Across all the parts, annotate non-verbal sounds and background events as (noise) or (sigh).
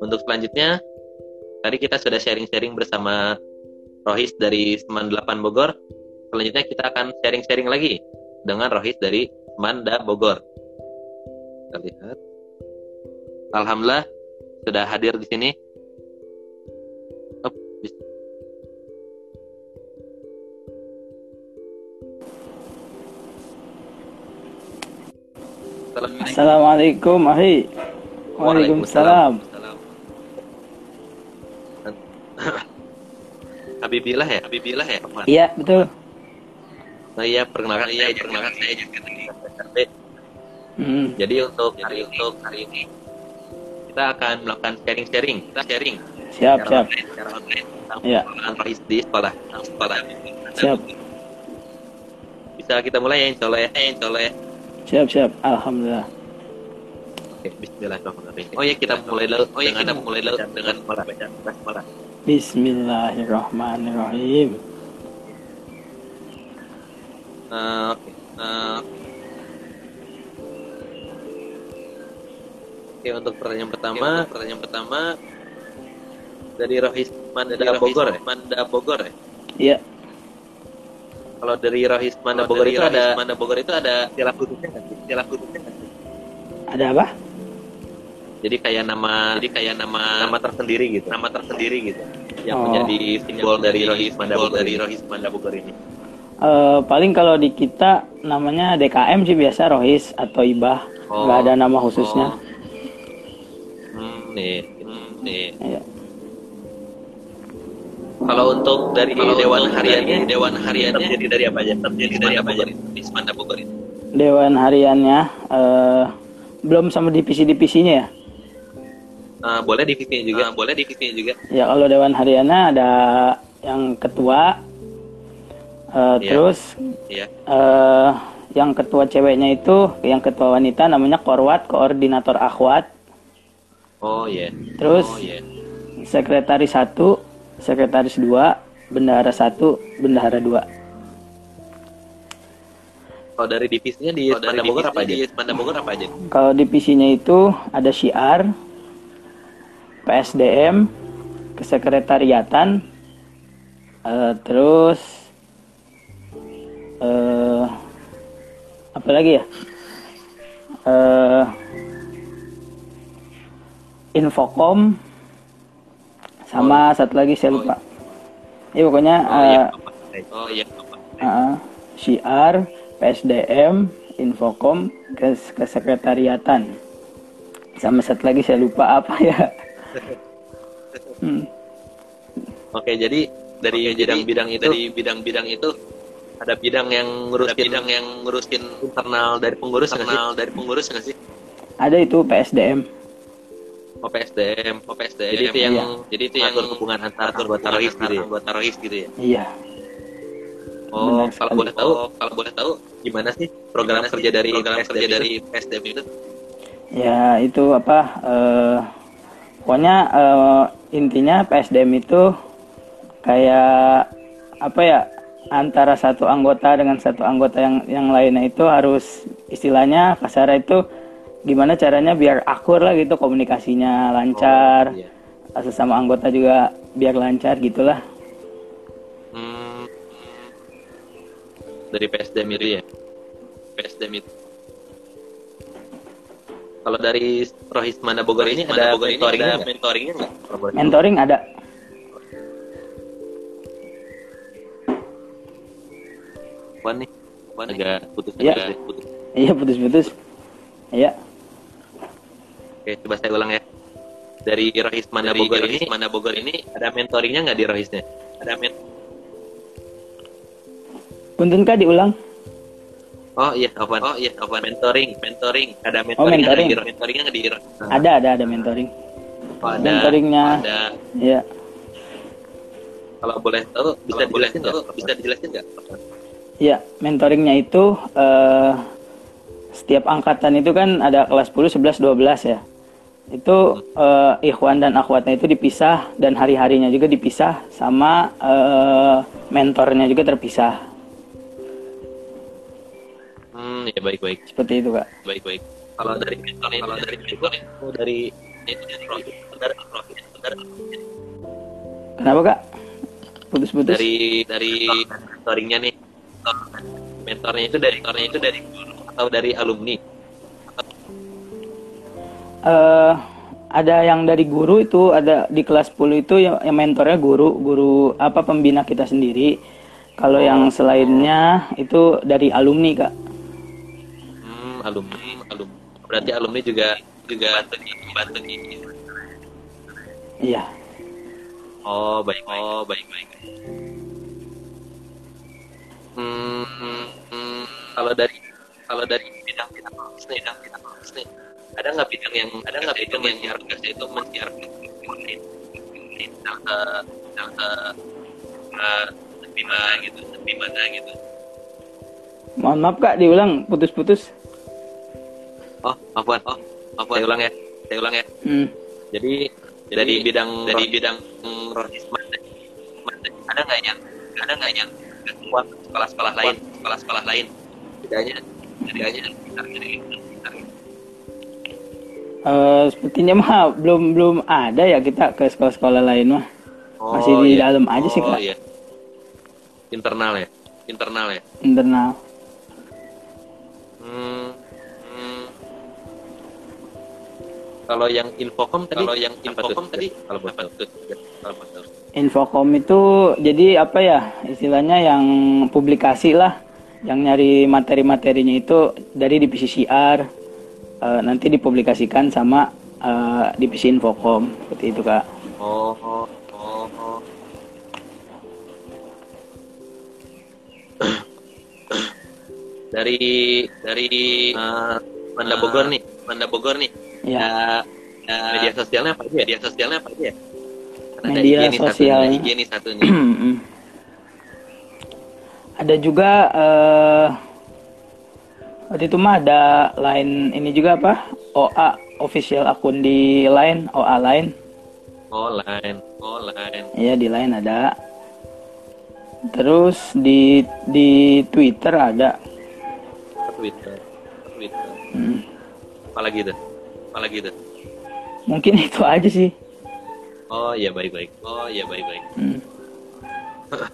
Untuk selanjutnya, tadi kita sudah sharing-sharing bersama Rohis dari Seman 8 Bogor. Selanjutnya kita akan sharing-sharing lagi dengan Rohis dari Manda Bogor. Kita lihat. Alhamdulillah sudah hadir di sini. Assalamualaikum. Ahi. Waalaikumsalam. Habibillah ya, Habibillah ya. Iya, betul. Nah, iya, perkenalkan saya, perkenalkan saya juga. Hmm. Jadi untuk hari untuk hari ini kita akan melakukan sharing-sharing, kita sharing Siap, secara siap. secara online Iya. di sekolah, sekolah. Siap. Bisa kita mulai ya, insya Allah ya, insya Allah ya. Siap, siap. Alhamdulillah. Oke, Bismillahirrahmanirrahim. Oh ya, kita mulai dulu. Oh ya, kita mulai dulu dengan sekolah. Bismillahirrahmanirrahim. Eh, Oke. Eh, Oke, untuk pertanyaan pertama, pertanyaan pertama dari Rohis Manda Bogor ya? Manda Bogor ya? Iya. Kalau dari Rohis Manda Kalau Bogor dari itu Rohis ada Manda Bogor itu ada istilah khususnya nggak sih? Istilah khususnya nggak sih? Ada apa? Jadi kayak nama jadi kayak nama nama tersendiri gitu. Nama tersendiri gitu. Yang Oh. menjadi simbol dari Rohis Manda Bogor dari Rohis ini. Eh, paling kalau di kita namanya DKM sih biasa Rohis atau Ibah. Oh. Nggak ada nama khususnya. Hmm, nih, hmm, nih. Iya. Kalau untuk dari Kalau dewan untuk hariannya, dari dewan hariannya terdiri dari apa aja? Terdiri dari apa aja? Di. Dewan hariannya eh, belum sama divisi-divisinya ya. Eh, boleh divisinya juga, boleh divisinya juga. Ya kalau dewan hariannya ada yang ketua, eh, Iya. terus Iya. eh yang ketua ceweknya itu, yang ketua wanita namanya Korwat, koordinator akhwat. Oh iya. Terus Oh iya. sekretaris satu, sekretaris dua, bendahara satu, bendahara dua. Kalau dari divisinya di Semanda Bogor apa aja? divisinya Di Semanda Bogor apa aja? Kalau divisinya itu ada syiar, PSDM, kesekretariatan, eh, terus eh apa lagi ya? Eh, Infocom, sama satu lagi saya lupa. Ya pokoknya Oh iya. eh, Oh iya. Uh, syiar, PSDM, Infocom, kes kesekretariatan. Sama satu lagi saya lupa apa ya. Hmm. Oke, jadi dari bidang-bidang itu, dari bidang-bidang itu ada bidang yang ngurusin bidang yang ngurusin internal dari pengurus internal dari pengurus nggak sih? Ada itu PSDM. Oh PSDM, oh PSDM. Jadi itu Iya. yang jadi itu yang ngatur hubungan antar anggota rohis gitu ya. Anggota rohis gitu ya. Iya. Oh, Benar kalau sekali. boleh tahu, kalau boleh tahu gimana sih program Gimana sih kerja dari program PSDM kerja itu? dari PSDM itu? Ya itu apa? eh pokoknya eh, intinya PSDM itu kayak apa ya? Antara satu anggota dengan satu anggota yang yang lainnya itu harus istilahnya kasar itu gimana caranya biar akur lah gitu komunikasinya lancar. Oh, iya. sesama anggota juga biar lancar gitulah. Hmm, dari PSDM itu ya. PSDM itu. Kalau dari Rohis Mana Bogor ini Mana ada Bogor ini mentoringnya ada nggak? mentoringnya nggak? Mentoring ada. Wan nih, Wan agak putus Iya. agak putus. Iya putus-putus. Iya. Oke, coba saya ulang ya. Dari Rohis Mana Dari Bogor Rohis ini, Mana Bogor ini ada mentoringnya nggak di Rohisnya? Ada men Punten kah diulang? Oh iya, apa? Oh iya, apa? Mentoring, mentoring. Ada mentoringnya Oh, mentoring. nggak di mentoringnya nggak di? Nah, Ada ada ada mentoring. oh, ada. Mentoringnya. Ada. Iya. Kalau boleh tahu, bisa Kalau boleh dijelasin tahu, nggak? Bisa dijelasin nggak? Iya, mentoringnya itu eh setiap angkatan itu kan ada kelas 10, 11, 12 ya. Itu eh, ikhwan dan akhwatnya itu dipisah dan hari-harinya juga dipisah sama eh, mentornya juga terpisah. Hmm, ya baik baik. Seperti itu kak. Baik baik. Kalau dari mentor kalau dari mentor itu dari itu dari profit dari profit dari Kenapa kak? Putus-putus. dari dari mentoringnya nih mentornya itu dari mentornya itu dari guru atau dari alumni eh ada yang dari guru itu ada di kelas 10 itu yang, yang mentornya guru guru apa pembina kita sendiri kalau yang selainnya itu dari alumni kak alumni alumni berarti alumni juga juga bantu di iya oh baik oh baik baik hmm, hmm, hmm, kalau dari kalau dari bidang bidang bidang bidang ada nggak bidang yang ada nggak bidang yang menyiarkan itu menyiarkan ke ke lebih mana gitu lebih mana gitu mohon maaf kak diulang putus-putus oh afwan oh afwan saya ulang ya. Saya ulang ya. Hmm. jadi dari bidang dari bidang rohisma ada nggak yang ada nggak yang kuat? Sekolah-sekolah lain. Sekolah-sekolah lain. Tidaknya tidaknya Eh, sepertinya mah belum belum ada ya kita ke sekolah-sekolah lain mah. Masih di dalam aja sih, Kak. iya. internal ya? Internal ya? Internal. Hmm. Kalau yang infocom tadi, kalau yang infocom tadi, kalau tuh, tuh. Infocom itu jadi apa ya istilahnya yang publikasi lah yang nyari materi-materinya itu dari divisi CR eh, nanti dipublikasikan sama eh, divisi Infocom seperti itu kak. Oh, oh, oh, oh. (coughs) dari dari uh, Manda Bogor nih, Manda Bogor nih. Ya. Ya, media sosialnya apa aja? Media sosialnya apa aja? Ada Media satu, ada IG nih satu nih. ada juga eh waktu itu mah ada line ini juga apa OA official akun di line OA line Online, online. Iya di line ada. Terus di di Twitter ada. Twitter, Twitter. Hmm. Apalagi tuh? Apalagi tuh? Mungkin (laughs) itu aja sih. Oh iya baik baik. Oh iya baik baik. Hmm. (laughs)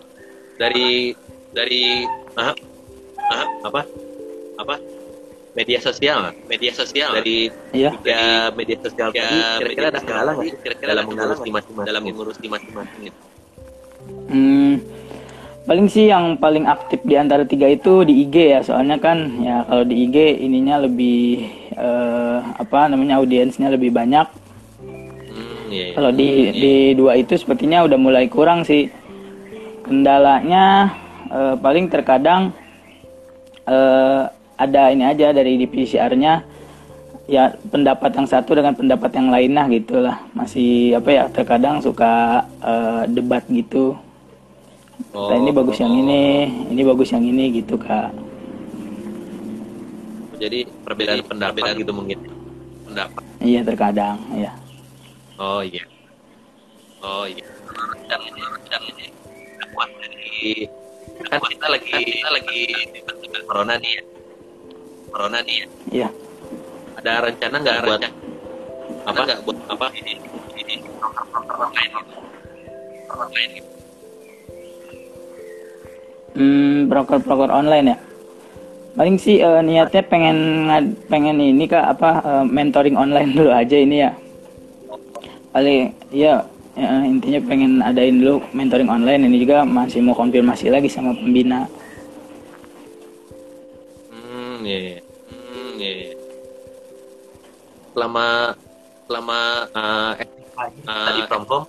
Dari dari ah, ah, apa apa media sosial media sosial dari Iya. tiga media sosial tadi kira-kira ada kendala nggak sih kira-kira dalam mengurus di masing-masing dalam mengurus di masing-masing gitu. Hmm, paling sih yang paling aktif di antara tiga itu di IG ya, soalnya kan ya kalau di IG ininya lebih eh, apa namanya audiensnya lebih banyak. Hmm, iya, iya. Kalau di di dua itu sepertinya udah mulai kurang sih. Kendalanya eh, paling terkadang eh, ada ini aja dari divisi R-nya ya pendapat yang satu dengan pendapat yang lainnya gitulah masih apa ya terkadang suka eh, debat gitu Nah, ini bagus yang ini, ini bagus yang ini gitu kak. Jadi perbedaan pendapat gitu mungkin pendapat Iya terkadang, ya. oh iya oh iya dan dan ini kuat dari kan kita lagi kita lagi corona nih ya corona nih ya Iya. ada rencana nggak buat apa nggak buat apa ini ini online gitu. online gitu. Hmm, broker-broker online ya. Paling sih eh, niatnya pengen ngad- pengen ini kak apa eh, mentoring online dulu aja ini ya. Paling ya, ya, intinya pengen adain dulu mentoring online ini juga masih mau konfirmasi lagi sama pembina. Hmm, iya. iya. Hmm, iya. iya. Selama selama uh, tadi from home,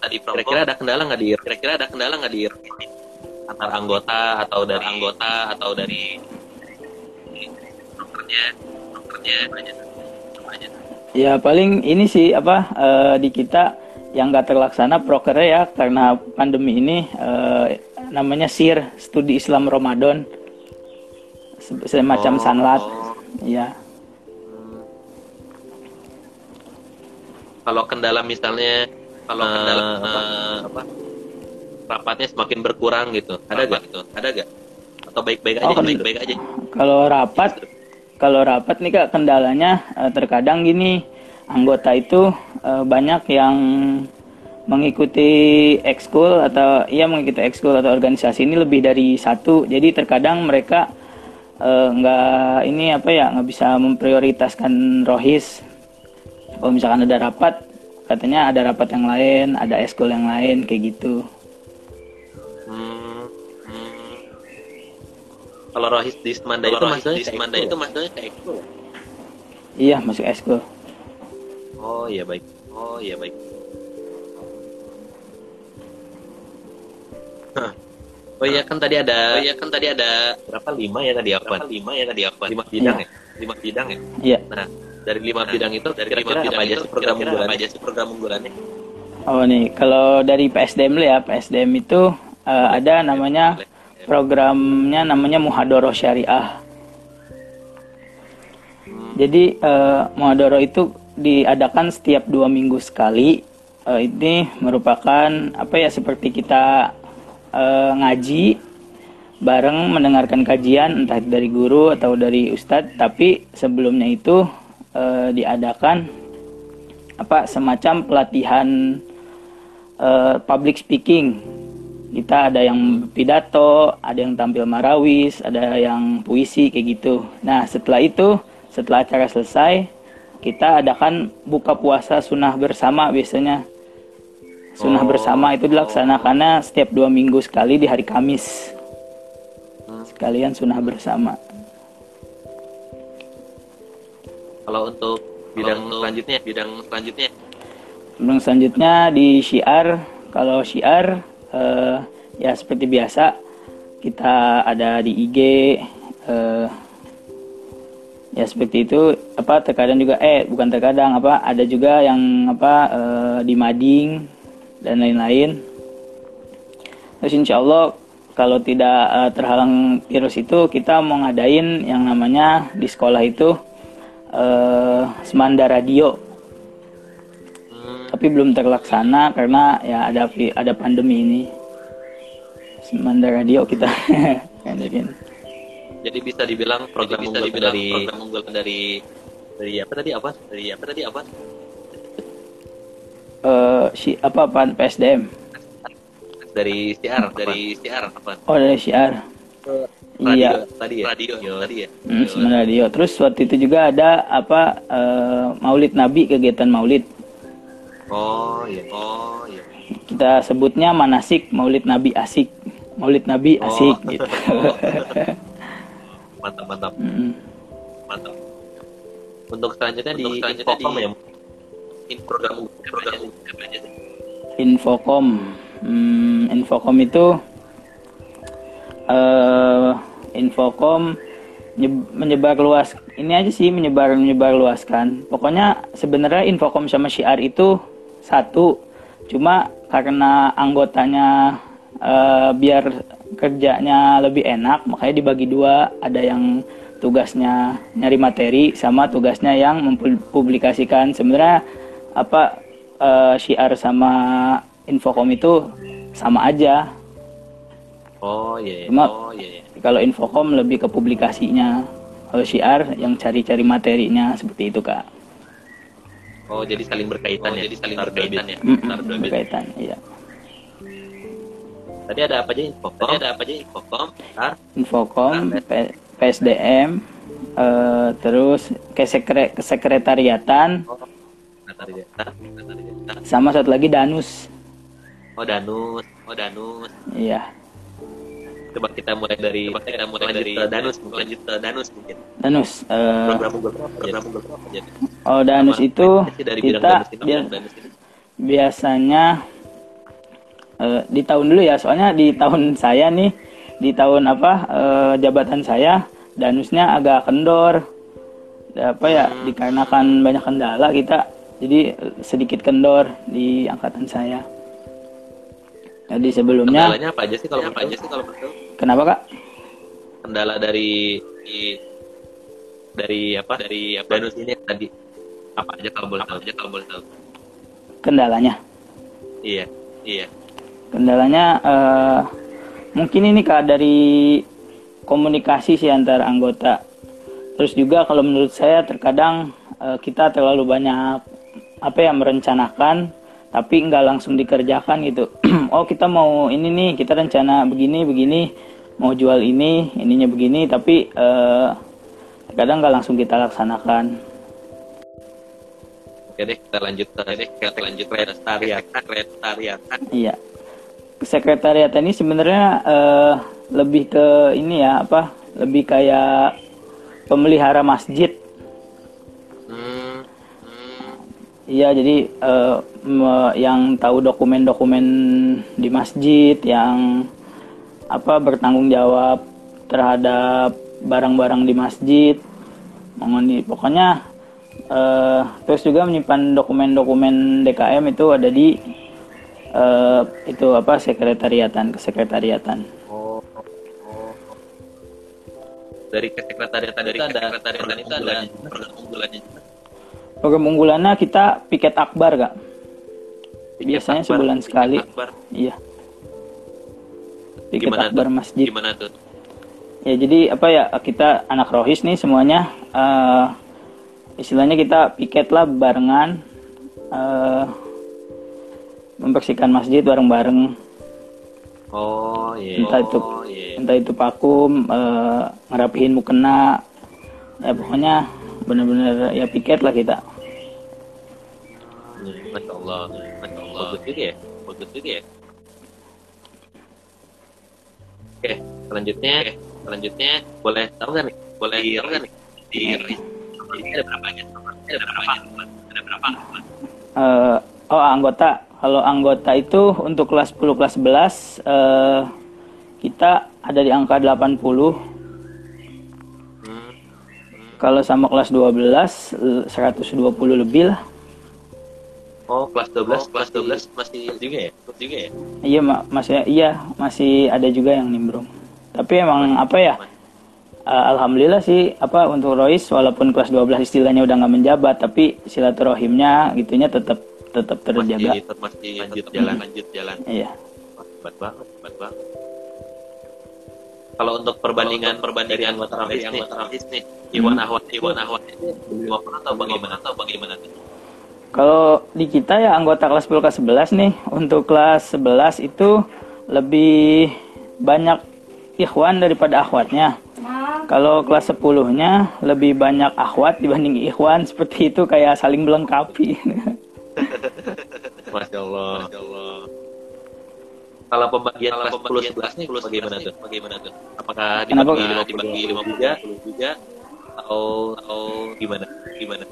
tadi from kira-kira ada kendala nggak di kira-kira ada kendala nggak di antar anggota atau dari anggota atau dari dokternya dokternya banyak Ya paling ini sih apa eh, di kita yang gak terlaksana prokernya ya karena pandemi ini eh, namanya SIR Studi Islam Ramadan. Se- semacam Oh, sanlat. Oh. ya kalau kendala misalnya kalau kendala eh, apa? rapatnya semakin berkurang gitu. Ada gak gitu ada gak atau baik-baik aja? Oh, baik-baik aja? Kalau rapat, kalau rapat nih kak kendalanya uh, terkadang gini anggota itu uh, banyak yang mengikuti ekskul atau iya mengikuti ekskul atau organisasi ini lebih dari satu. Jadi terkadang mereka uh, nggak ini apa ya nggak bisa memprioritaskan rohis. Kalau misalkan ada rapat katanya ada rapat yang lain ada ekskul yang lain kayak gitu. Hmm. Kalau rohis di Semanda itu maksudnya di Semanda itu maksudnya ke ekskul iya masuk ekskul oh iya baik oh iya baik Oh iya kan tadi ada Oh iya kan tadi ada berapa lima ya tadi apa? Lima ya tadi apa? Lima bidang iya. ya? Lima bidang ya? Iya. Nah, dari lima nah, bidang itu dari lima bidang apa aja sih program unggulan? Apa aja sih program unggulannya? Oh nih, kalau dari PSDM ya, PSDM itu uh, ada namanya programnya namanya Muhadoro Syariah. Jadi uh, Muhadoro itu diadakan setiap dua minggu sekali. Uh, ini merupakan apa ya seperti kita uh, ngaji bareng mendengarkan kajian entah dari guru atau dari ustadz tapi sebelumnya itu uh, diadakan apa semacam pelatihan uh, public speaking kita ada yang pidato ada yang tampil marawis ada yang puisi kayak gitu nah setelah itu setelah acara selesai kita adakan buka puasa sunnah bersama biasanya Sunnah oh. bersama itu dilaksanakan setiap dua minggu sekali di hari Kamis. Sekalian sunnah bersama. Kalau untuk bidang Kalau untuk selanjutnya, bidang selanjutnya. Bidang selanjutnya di syiar. Kalau syiar uh, ya seperti biasa kita ada di IG uh, eh, ya seperti itu apa terkadang juga eh bukan terkadang apa ada juga yang apa uh, di mading dan lain-lain. Terus insya Allah kalau tidak uh, terhalang virus itu kita mau ngadain yang namanya di sekolah itu uh, semanda radio. Tapi belum terlaksana karena ya ada ada pandemi ini. Semanda radio kita. (laughs) Jadi bisa dibilang program bisa dibilang dari program unggulan dari dari apa tadi apa? Dari apa tadi apa? uh, si apa apa? PSDM dari siar dari siar apa? Oh dari siar iya. Tadi ya radio tadi ya? Hmm, radio. Terus waktu itu juga ada apa uh, Maulid Nabi kegiatan Maulid oh iya oh iya kita sebutnya manasik Maulid Nabi asik. Maulid Nabi oh. asik oh. gitu. (laughs) Mantap mantap. Mm. mantap. Untuk selanjutnya untuk di selanjutnya di ya program program Infocom. Hmm, Infocom itu uh, Infocom menyebar luas ini aja sih menyebar menyebar luaskan. Pokoknya sebenarnya Infocom sama Syiar itu satu cuma karena anggotanya uh, biar kerjanya lebih enak makanya dibagi dua ada yang tugasnya nyari materi sama tugasnya yang mempublikasikan sebenarnya apa uh, syiar sama infocom itu sama aja. Oh iya. iya. Cuma oh, iya, iya. kalau infocom lebih ke publikasinya, kalau syiar yang cari-cari materinya seperti itu kak. Oh jadi saling berkaitan oh, ya? Jadi saling berkaitan ya? Mm -mm, berkaitan, iya. Tadi ada apa aja infocom? Tadi ada apa aja infocom? Bentar. Infocom, PSDM, uh, eh, terus kesekretariatan. Oh sama satu lagi Danus. Oh Danus, oh Danus. Iya. Coba kita mulai dari Coba kita mulai dari Danus, lanjut ke Danus mungkin. Danus. Uh, program program program Oh Danus itu dari kita biar, biasanya uh, di tahun dulu ya, soalnya di tahun saya nih, di tahun apa uh, jabatan saya Danusnya agak kendor. Apa ya, hmm. dikarenakan banyak kendala kita jadi sedikit kendor di angkatan saya. Jadi sebelumnya kendalanya apa aja sih kalau apa aja sih kalau betul? Kenapa kak? Kendala dari di, dari apa dari apa danus ini tadi apa aja kalau boleh tahu aja kalau boleh tahu. Kendalanya? Iya iya. Kendalanya uh, mungkin ini kak dari komunikasi sih antara anggota terus juga kalau menurut saya terkadang uh, kita terlalu banyak apa ya merencanakan tapi nggak langsung dikerjakan gitu. (clears throat) Oh kita mau ini nih kita rencana begini begini mau jual ini ininya begini tapi uh, kadang nggak langsung kita laksanakan. Oke deh kita lanjut deh. Kita lanjut ke sekretariat. Sekretariat. Iya. Sekretariat ini sebenarnya uh, lebih ke ini ya apa lebih kayak pemelihara masjid Iya, jadi uh, yang tahu dokumen-dokumen di masjid, yang apa bertanggung jawab terhadap barang-barang di masjid, mengundi pokoknya uh, terus juga menyimpan dokumen-dokumen DKM itu ada di uh, itu apa sekretariatan kesekretariatan. Oh, oh. Dari kesekretariatan dari ada sekretariatan itu ada unggulannya Program unggulannya kita piket akbar kak. Biasanya akbar, sebulan sekali. Akbar. Iya. Piket Gimana akbar tuh? masjid. Gimana tuh? Ya jadi apa ya kita anak rohis nih semuanya uh, istilahnya kita piket lah barengan uh, membersihkan masjid bareng-bareng. Oh iya. Entah itu oh, iya. entah itu pakum uh, ngerapihin mukena ya pokoknya benar-benar ya piket lah kita. Masya Allah Masya Allah bagus juga ya bagus juga ya. Oke selanjutnya oke, selanjutnya boleh tahu nggak nih? Boleh tahu nggak nih? di ini ada berapa aja? Ada berapa ada berapa? Uh, oh anggota. Kalau anggota itu untuk kelas 10 kelas 11 uh, kita ada di angka 80 kalau sama kelas 12 120 lebih lah. Oh, kelas 12, oh, kelas 12 masih juga ya? Juga ya? Iya, mak masih iya, masih ada juga yang nimbrung. Tapi emang apa ya? Uh, Alhamdulillah sih apa untuk Royce walaupun kelas 12 istilahnya udah nggak menjabat tapi silaturahimnya gitunya tetap tetap terjaga. Masih, masih lanjut jalan, lanjut jalan. Iya. Hebat banget, hebat banget. Kalau untuk perbandingan perbandingan anggota nih, anggota Royce nih, Iwan Ahwat Iwan Ahwat. Dua atau bagaimana? Atau bagaimana? Kalau di kita ya anggota kelas 10 kelas 11 nih. Untuk kelas 11 itu lebih banyak ikhwan daripada akhwatnya kalau kelas 10 nya lebih banyak akhwat dibanding ikhwan. Seperti itu kayak saling melengkapi. (laughs) Masya Allah, Masya Allah. Kalau pembagian kelas 10 11 nih bagaimana tuh? Bagaimana tuh? Apakah dibagi, dibagi 50 juga? atau atau gimana? Gimana?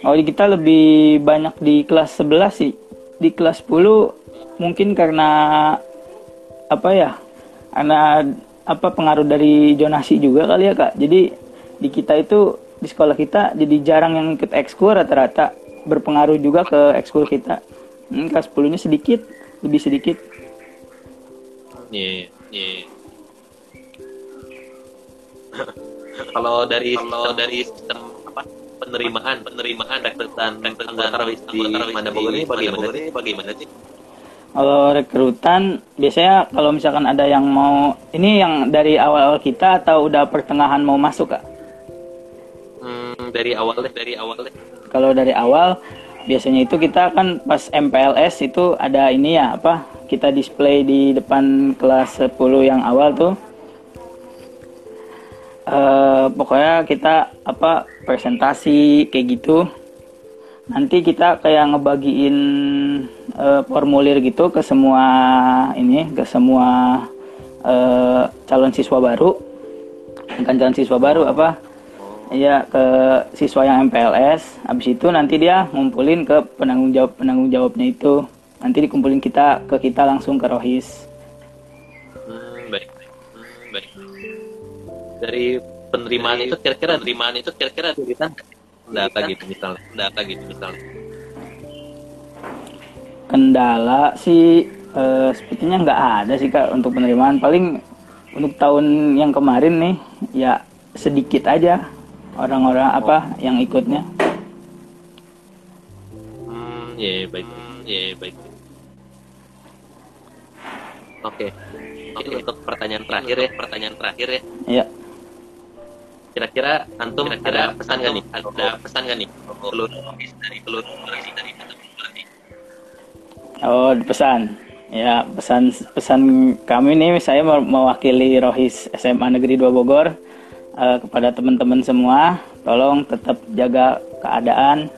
Oh kita lebih banyak di kelas 11 sih. Di kelas 10 mungkin karena apa ya karena apa pengaruh dari jonasi juga kali ya kak. Jadi di kita itu di sekolah kita jadi jarang yang ikut ekskul rata-rata. Berpengaruh juga ke ekskul kita. Hmm, kelas 10 nya sedikit lebih sedikit iya yeah, iya yeah. kalau dari kalau dari sistem apa penerimaan penerimaan rekrutan rekrutan di mana Bogor ini bagaimana sih bagaimana sih kalau rekrutan biasanya kalau misalkan ada yang mau ini yang dari awal-awal kita atau udah pertengahan mau masuk kak? Hmm, dari awal deh dari awal deh. Kalau dari awal biasanya itu kita kan pas MPLS itu ada ini ya apa kita display di depan kelas 10 yang awal tuh. Uh, pokoknya kita apa presentasi kayak gitu. Nanti kita kayak ngebagiin uh, formulir gitu ke semua ini ke semua uh, calon siswa baru. Bukan calon siswa baru apa? Ya ke siswa yang MPLS habis itu nanti dia ngumpulin ke penanggung jawab penanggung jawabnya itu nanti dikumpulin kita ke kita langsung ke Rohis. Dari penerimaan itu kira-kira penerimaan itu kira-kira kita data gitu misalnya. Data gitu misalnya. Kendala sih eh, sepertinya nggak ada sih kak untuk penerimaan. Paling untuk tahun yang kemarin nih ya sedikit aja orang-orang oh. apa yang ikutnya. Hmm ya yeah, baik. Ya yeah, baik Oke. Oke, untuk pertanyaan terakhir ya, pertanyaan terakhir ya. Iya. Kira-kira antum kira-kira ada pesan nggak nih? Ada pesan nggak nih? Seluruh dari seluruh dari Oh, pesan. Ya, pesan pesan kami nih saya mewakili Rohis SMA Negeri 2 Bogor uh, kepada teman-teman semua, tolong tetap jaga keadaan,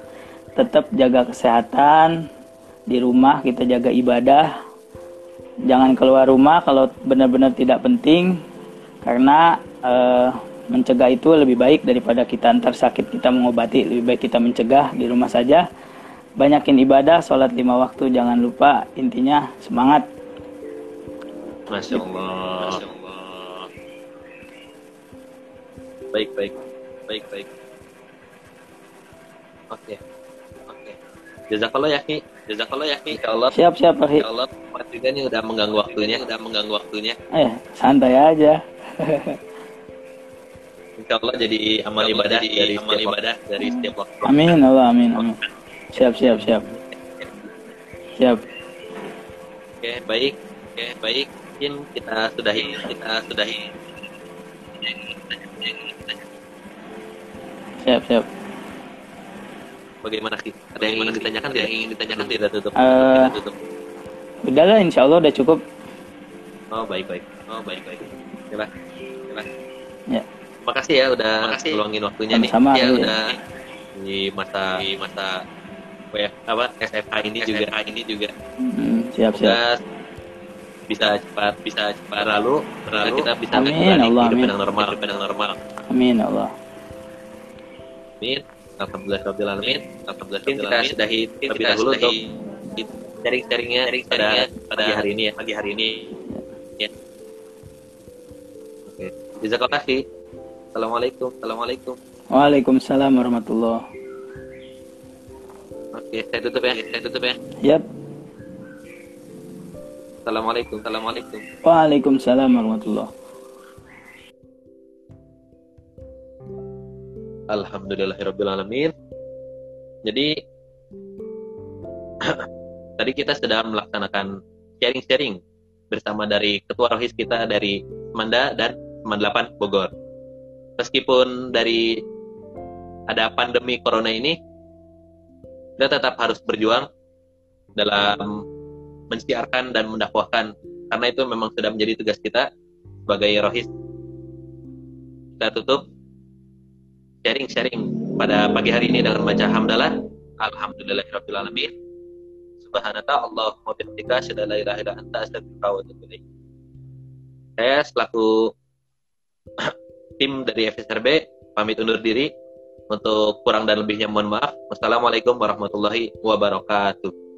tetap jaga kesehatan di rumah, kita jaga ibadah. Jangan keluar rumah kalau benar-benar tidak penting karena uh, mencegah itu lebih baik daripada kita antar sakit kita mengobati lebih baik kita mencegah di rumah saja banyakin ibadah sholat lima waktu jangan lupa intinya semangat Masya Allah, Masya Allah. baik baik baik baik oke okay. oke okay. jazakallah ya ki jazakallah ya ki Allah siap siap Pak ya Allah Mas nih udah mengganggu waktunya udah mengganggu waktunya eh santai aja (laughs) Insya Allah jadi amal ibadah jadi dari amal ibadah dari setiap waktu. Amin Allah amin amin. Siap siap siap. Siap. Oke baik oke baik mungkin kita sudahi kita sudahi. Siap siap. Bagaimana sih? Ada yang ingin ditanyakan? Tidak ingin ditanyakan tidak tutup. Uh, tutup. Udahlah Insya Allah udah cukup. Oh baik baik. Oh baik baik. Coba. Coba. Ya makasih ya udah makasih. luangin waktunya Sama-sama, nih. Ya iya. udah di masa di masa apa ya apa SFA ini SFA juga ini juga. Hmm, siap Semoga siap. bisa cepat bisa cepat berlalu berlalu kita bisa amin, Allah, hidup amin. yang normal hidup yang normal. Amin Allah. Amin. Alhamdulillah Rabbil Alamin. Alhamdulillah Rabbil Alamin. Kita sudahi terlebih dahulu untuk sharing-sharingnya pada, pada hari ini ya. Pagi hari ini. Ya. Oke. Jazakallah kasih. Assalamualaikum. Assalamualaikum. Waalaikumsalam warahmatullah. Oke, saya tutup ya. Saya tutup ya. Yap. Assalamualaikum. Assalamualaikum. Waalaikumsalam warahmatullah. Alhamdulillahirobbilalamin. Jadi (clears throat) tadi kita sudah melaksanakan sharing-sharing bersama dari ketua rohis kita dari Manda dan Seman 8 Bogor. Meskipun dari ada pandemi corona ini kita tetap harus berjuang dalam mensiarkan dan mendakwahkan karena itu memang sudah menjadi tugas kita sebagai rohis. Kita tutup sharing-sharing pada pagi hari ini dengan baca hamdalah alhamdulillahirabbil alamin subhanaka allahumma bihamdika asyhadu an la ilaha illa anta astaghfiruka wa atubu ilaik saya selaku (clears throat) tim dari FSRB pamit undur diri. Untuk kurang dan lebihnya mohon maaf. Wassalamualaikum warahmatullahi wabarakatuh.